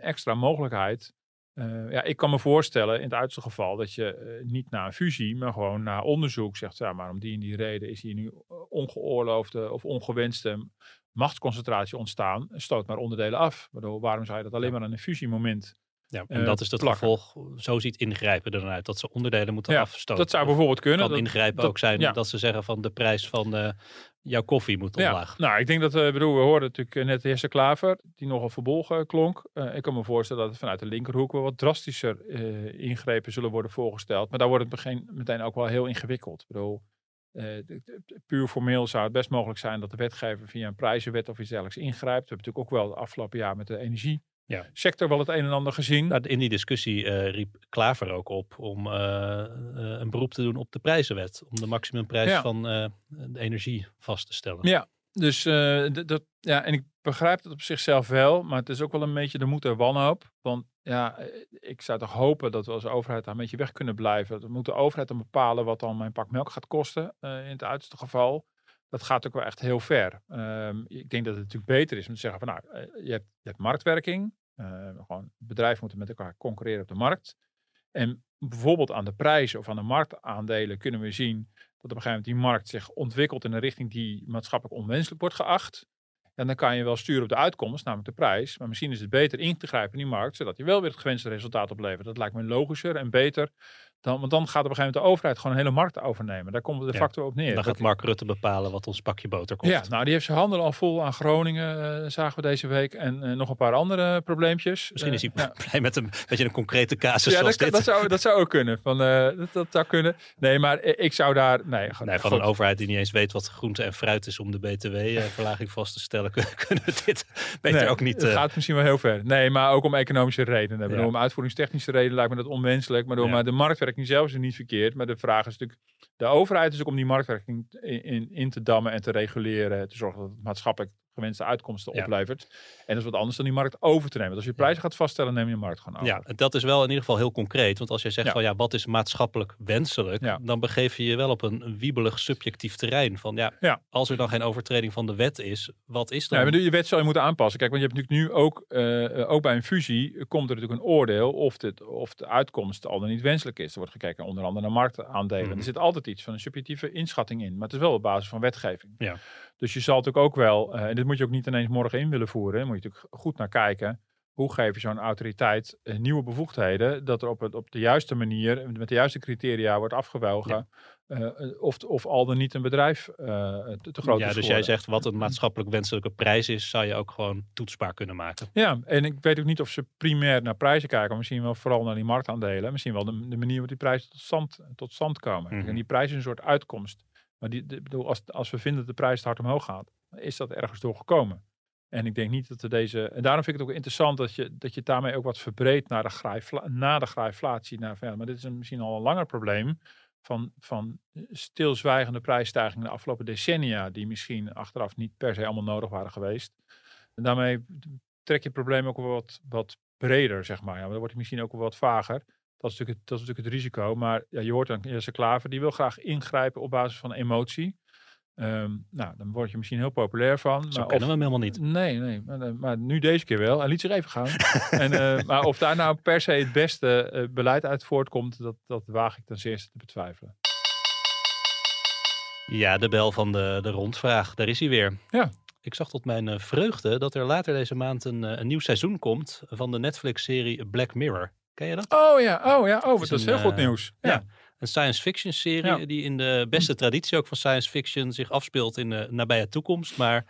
extra mogelijkheid. Eh, ja, ik kan me voorstellen in het uiterste geval dat je eh, niet na een fusie, maar gewoon na onderzoek zegt, ja, maar om die en die reden is hier nu eh, ongeoorloofde of ongewenste machtsconcentratie ontstaan. Stoot maar onderdelen af. Waardoor, waarom zou je dat alleen maar aan een fusiemoment Ja, en eh, dat is het plakken? gevolg. Zo ziet ingrijpen er dan uit. Dat ze onderdelen moeten Ja, afstoten. Dat zou bijvoorbeeld kunnen. Dat- ingrijpen dat- ook zijn ja. dat ze zeggen van de prijs van eh, jouw koffie moet Ja, omlaag. nou, ik denk dat, eh bedoel, we hoorden natuurlijk net de heer Klaver, die nogal verbolgen klonk. Ik kan me voorstellen dat het vanuit de linkerhoek wel wat drastischer ingrepen zullen worden voorgesteld. Maar daar wordt het begin, meteen ook wel heel ingewikkeld. Ik bedoel, puur formeel zou het best mogelijk zijn dat de wetgever via een prijzenwet of iets dergelijks ingrijpt. We hebben natuurlijk ook wel het afgelopen jaar met de energiesector wel het een en ander gezien. Nou, in die discussie eh, riep Klaver ook op om eh, eh, een beroep te doen op de prijzenwet. Om de maximumprijs Ja. van de energie vast te stellen. Ja, dus dat, ja, en ik begrijp het op zichzelf wel, maar het is ook wel een beetje de moed en wanhoop. Want ja, ik zou toch hopen dat we als overheid daar een beetje weg kunnen blijven. Dan moet de overheid dan bepalen wat dan mijn pak melk gaat kosten, in het uiterste geval. Dat gaat ook wel echt heel ver. Ehm, ik denk dat het natuurlijk beter is om te zeggen van nou, je hebt, je hebt marktwerking. Eh, gewoon bedrijven moeten met elkaar concurreren op de markt. En bijvoorbeeld aan de prijzen of aan de marktaandelen kunnen we zien dat op een gegeven moment die markt zich ontwikkelt in een richting die maatschappelijk onwenselijk wordt geacht. En dan kan je wel sturen op de uitkomst, namelijk de prijs. Maar misschien is het beter in te grijpen in die markt, zodat je wel weer het gewenste resultaat oplevert. Dat lijkt me logischer en beter. Dan, want dan gaat op een gegeven moment de overheid gewoon een hele markt overnemen. Daar komt de Ja, facto op neer. Dan gaat Mark Rutte bepalen wat ons pakje boter kost. ja, nou die heeft zijn handen al vol aan Groningen, eh, zagen we deze week. En eh, nog een paar andere probleempjes. Misschien is hij Eh, ja. blij met een beetje een concrete casus Ja, zoals dat, dit. dat, zou, dat zou ook kunnen. Van, dat, dat zou kunnen. Nee, maar ik zou daar... Nee, Nee, van een overheid die niet eens weet wat groente en fruit is om de btw-verlaging vast te stellen, kun- kunnen we dit beter Nee, ook niet. Het gaat misschien wel heel ver. Nee, maar ook om economische redenen. Bedoel, Ja. Om uitvoeringstechnische redenen lijkt me dat onwenselijk. Maar, door, maar de marktwerking zelf is niet verkeerd. Maar de vraag is natuurlijk... De overheid is ook om die marktwerking in, in, in te dammen en te reguleren. Te zorgen dat het maatschappelijk gewenste uitkomsten Ja. oplevert. En dat is wat anders dan die markt over te nemen. Want als je prijzen gaat vaststellen, neem je de markt gewoon over. Ja, dat is wel in ieder geval heel concreet. Want als jij zegt Ja. van ja, wat is maatschappelijk wenselijk, Ja. dan begeef je je wel op een wiebelig subjectief terrein. Van ja, Ja. als er dan geen overtreding van de wet is, wat is dan? Ja, maar je wet zal je moeten aanpassen. Kijk, want je hebt natuurlijk nu ook, eh, ook bij een fusie, komt er natuurlijk een oordeel of, dit, of de uitkomst al dan niet wenselijk is. Er wordt gekeken onder andere naar marktaandelen. Mhm. Er zit altijd iets van een subjectieve inschatting in. Maar het is wel op basis van wetgeving. Ja. Dus je zal natuurlijk ook wel, eh, en dit moet je ook niet ineens morgen in willen voeren. Daar moet je natuurlijk goed naar kijken. Hoe geef je zo'n autoriteit eh, nieuwe bevoegdheden? Dat er op, het, op de juiste manier, met de juiste criteria wordt afgewogen. Uh, of, of al dan niet een bedrijf uh, te, te groot ja, is dus jij zegt wat een maatschappelijk wenselijke prijs is, zou je ook gewoon toetsbaar kunnen maken. Ja, en ik weet ook niet of ze primair naar prijzen kijken, misschien wel vooral naar die marktaandelen. Misschien wel de, de manier waarop die prijzen tot stand, tot stand komen. Mm -hmm. En die prijs is een soort uitkomst. Maar die, de, bedoel, als, als we vinden dat de prijs te hard omhoog gaat, is dat ergens door gekomen. En ik denk niet dat we deze. En daarom vind ik het ook interessant dat je, dat je daarmee ook wat verbreedt naar de grijfla, na de grijflatie. Naar, ja, maar dit is een, misschien al een langer probleem van, van stilzwijgende prijsstijgingen de afgelopen decennia, die misschien achteraf niet per se allemaal nodig waren geweest. En daarmee trek je het probleem ook wat, wat breder, zeg maar. Ja, dan wordt het misschien ook wel wat vager. Dat is natuurlijk het, dat is natuurlijk het risico. Maar ja, je hoort dan Jesse Klaver, die wil graag ingrijpen op basis van emotie. Um, nou, dan word je misschien heel populair van. Zo maar kennen of, we hem helemaal niet. Nee, nee. Maar, maar, nu deze keer wel. Hij liet zich even gaan. en, uh, maar of daar nou per se het beste uh, beleid uit voortkomt, dat, dat waag ik ten zeerste te betwijfelen. Ja, de bel van de, de rondvraag. Daar is hij weer. Ja. Ik zag tot mijn uh, vreugde dat er later deze maand een, een nieuw seizoen komt van de Netflix-serie Black Mirror. Ken je dat? Oh ja, oh ja, oh, dat is, een, heel goed nieuws. Ja. ja. Een science fiction serie ja. die in de beste traditie ook van science fiction zich afspeelt in de nabije toekomst. Maar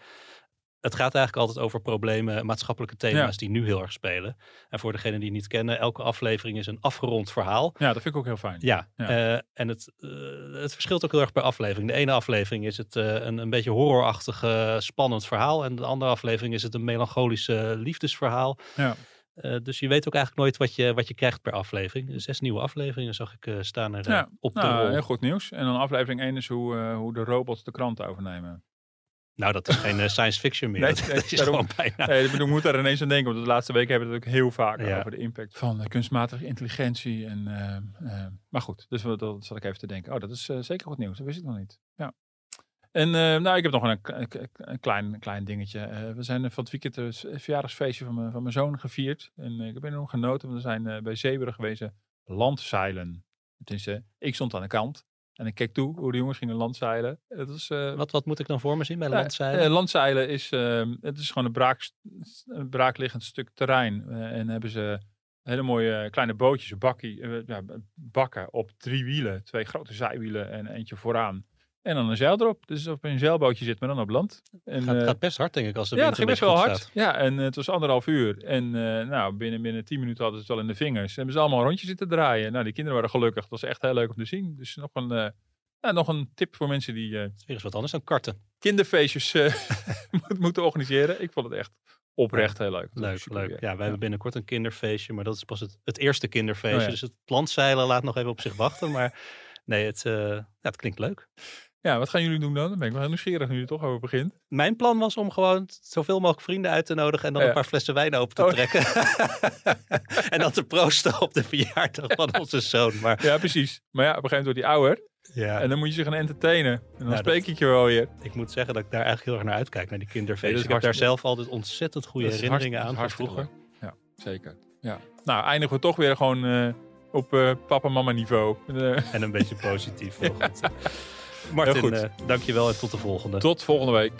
het gaat eigenlijk altijd over problemen, maatschappelijke thema's ja. die nu heel erg spelen. En voor degenen die het niet kennen, elke aflevering is een afgerond verhaal. Ja, dat vind ik ook heel fijn. Ja, ja. Uh, en het, uh, het verschilt ook heel erg per aflevering. De ene aflevering is het uh, een, een beetje horrorachtig spannend verhaal. En de andere aflevering is het een melancholische liefdesverhaal. Ja. Uh, dus je weet ook eigenlijk nooit wat je, wat je krijgt per aflevering. Zes nieuwe afleveringen zag ik uh, staan er uh, ja, op de nou, rol. Heel goed nieuws. En dan aflevering 1 is hoe, hoe de robots de krant overnemen. Nou, dat is geen science fiction meer. Nee, dat, nee, dat is daarom, gewoon bijna. Nee, ik bedoel, moet daar ineens aan denken. Want de laatste weken hebben we het ook heel vaak ja. over de impact van kunstmatige intelligentie. En, maar goed, dus dat zat ik even te denken. Oh, dat is zeker goed nieuws. Dat wist ik nog niet. Ja. En uh, nou, ik heb nog een, een, een klein, klein dingetje. Uh, we zijn van het weekend het verjaardagsfeestje van mijn, van mijn zoon gevierd. En ik heb enorm genoten, want we zijn bij Zeberen geweest landzeilen. Tenminste, ik stond aan de kant en ik keek toe hoe de jongens gingen landzeilen. Het was, wat, wat moet ik dan voor me zien bij landzeilen? landzeilen is, ehm, het is gewoon een, braak, een braakliggend stuk terrein. en hebben ze hele mooie kleine bootjes, bakkie, ja, bakken op drie wielen. Twee grote zijwielen en eentje vooraan. En dan een zeil erop. Dus op een zeilbootje zit, maar dan op land. En, gaat, gaat best hard, denk ik, als de ja, het ging best wel hard. staat. Ja, en uh, het was anderhalf uur. En uh, nou, binnen, binnen tien minuten hadden ze het wel in de vingers. En hebben ze allemaal een rondje zitten draaien. Nou, die kinderen waren gelukkig. Dat was echt heel leuk om te zien. Dus nog een, ja, nog een tip voor mensen die weer eens wat anders dan karten. kinderfeestjes moeten organiseren. Ik vond het echt oprecht heel leuk. Leuk, leuk. weer. Ja, wij hebben binnenkort een kinderfeestje, maar dat is pas het, het eerste kinderfeestje. Oh ja. Dus het landzeilen laat nog even op zich wachten. Maar nee, het, ja, het klinkt leuk. Ja, wat gaan jullie doen dan? Dan ben ik wel heel nieuwsgierig nu je toch over begint. Mijn plan was om gewoon zoveel mogelijk vrienden uit te nodigen en dan Ja. een paar flessen wijn open te Oh. trekken. en dan te proosten op de verjaardag van onze zoon. Maar Ja, precies. Maar ja, op een gegeven moment wordt hij ouder. ja, En dan moet je zich gaan entertainen. En dan Ja, spreek dat- ik je wel weer. ik moet zeggen dat ik daar eigenlijk heel erg naar uitkijk, naar die kinderfeesten. Nee, dat is ik heb daar zelf altijd ontzettend goede herinneringen aan van vroeger. Ja, zeker. Ja. Nou, eindigen we toch weer gewoon eh, op eh, papa-mama niveau. En een beetje positief. Goed. Martin, goed. eh, dankjewel en tot de volgende. tot volgende week.